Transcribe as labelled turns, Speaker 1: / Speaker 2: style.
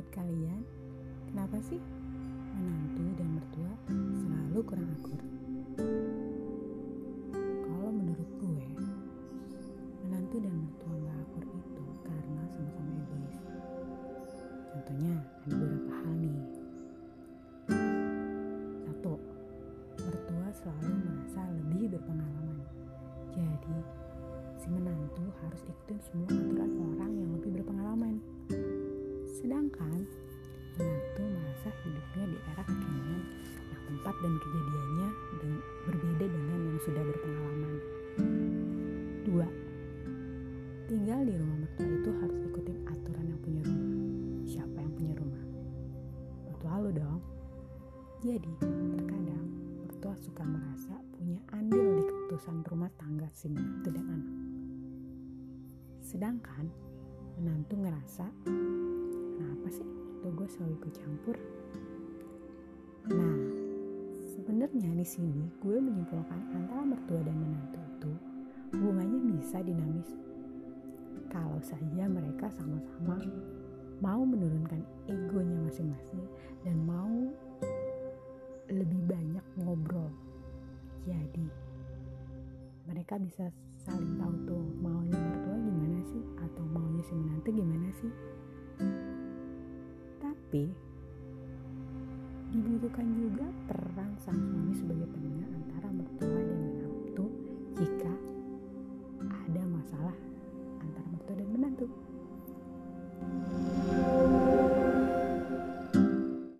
Speaker 1: menurut kalian, kenapa sih menantu dan mertua selalu kurang akur? Kalau menurut gue, menantu dan mertua gak akur itu karena sama-sama egois. Contohnya ada beberapa hal nih. Satu, mertua selalu merasa lebih berpengalaman. Jadi, si menantu harus ikutin semua aturan orang yang lebih berpengalaman. Sedangkan menantu merasa hidupnya di era kekinian yang tempat dan kejadiannya berbeda dengan yang sudah berpengalaman. Dua, tinggal di rumah mertua itu harus ikutin aturan yang punya rumah. Siapa yang punya rumah? Mertua lo dong. Jadi, terkadang mertua suka merasa punya andil di keputusan rumah tangga si menantu dan anak. Sedangkan menantu ngerasa, sih tuh gue selalu ikut campur? Nah, sebenarnya di sini gue menyimpulkan antara mertua dan menantu itu hubungannya bisa dinamis kalau saja mereka sama-sama mau menurunkan egonya masing-masing dan mau lebih banyak ngobrol. Jadi mereka bisa saling tahu tuh maunya mertua gimana sih atau maunya si menantu gimana sih. Tapi dibutuhkan juga peran sang suami sebagai pendengar antara mertua dan menantu jika ada masalah antara mertua dan menantu.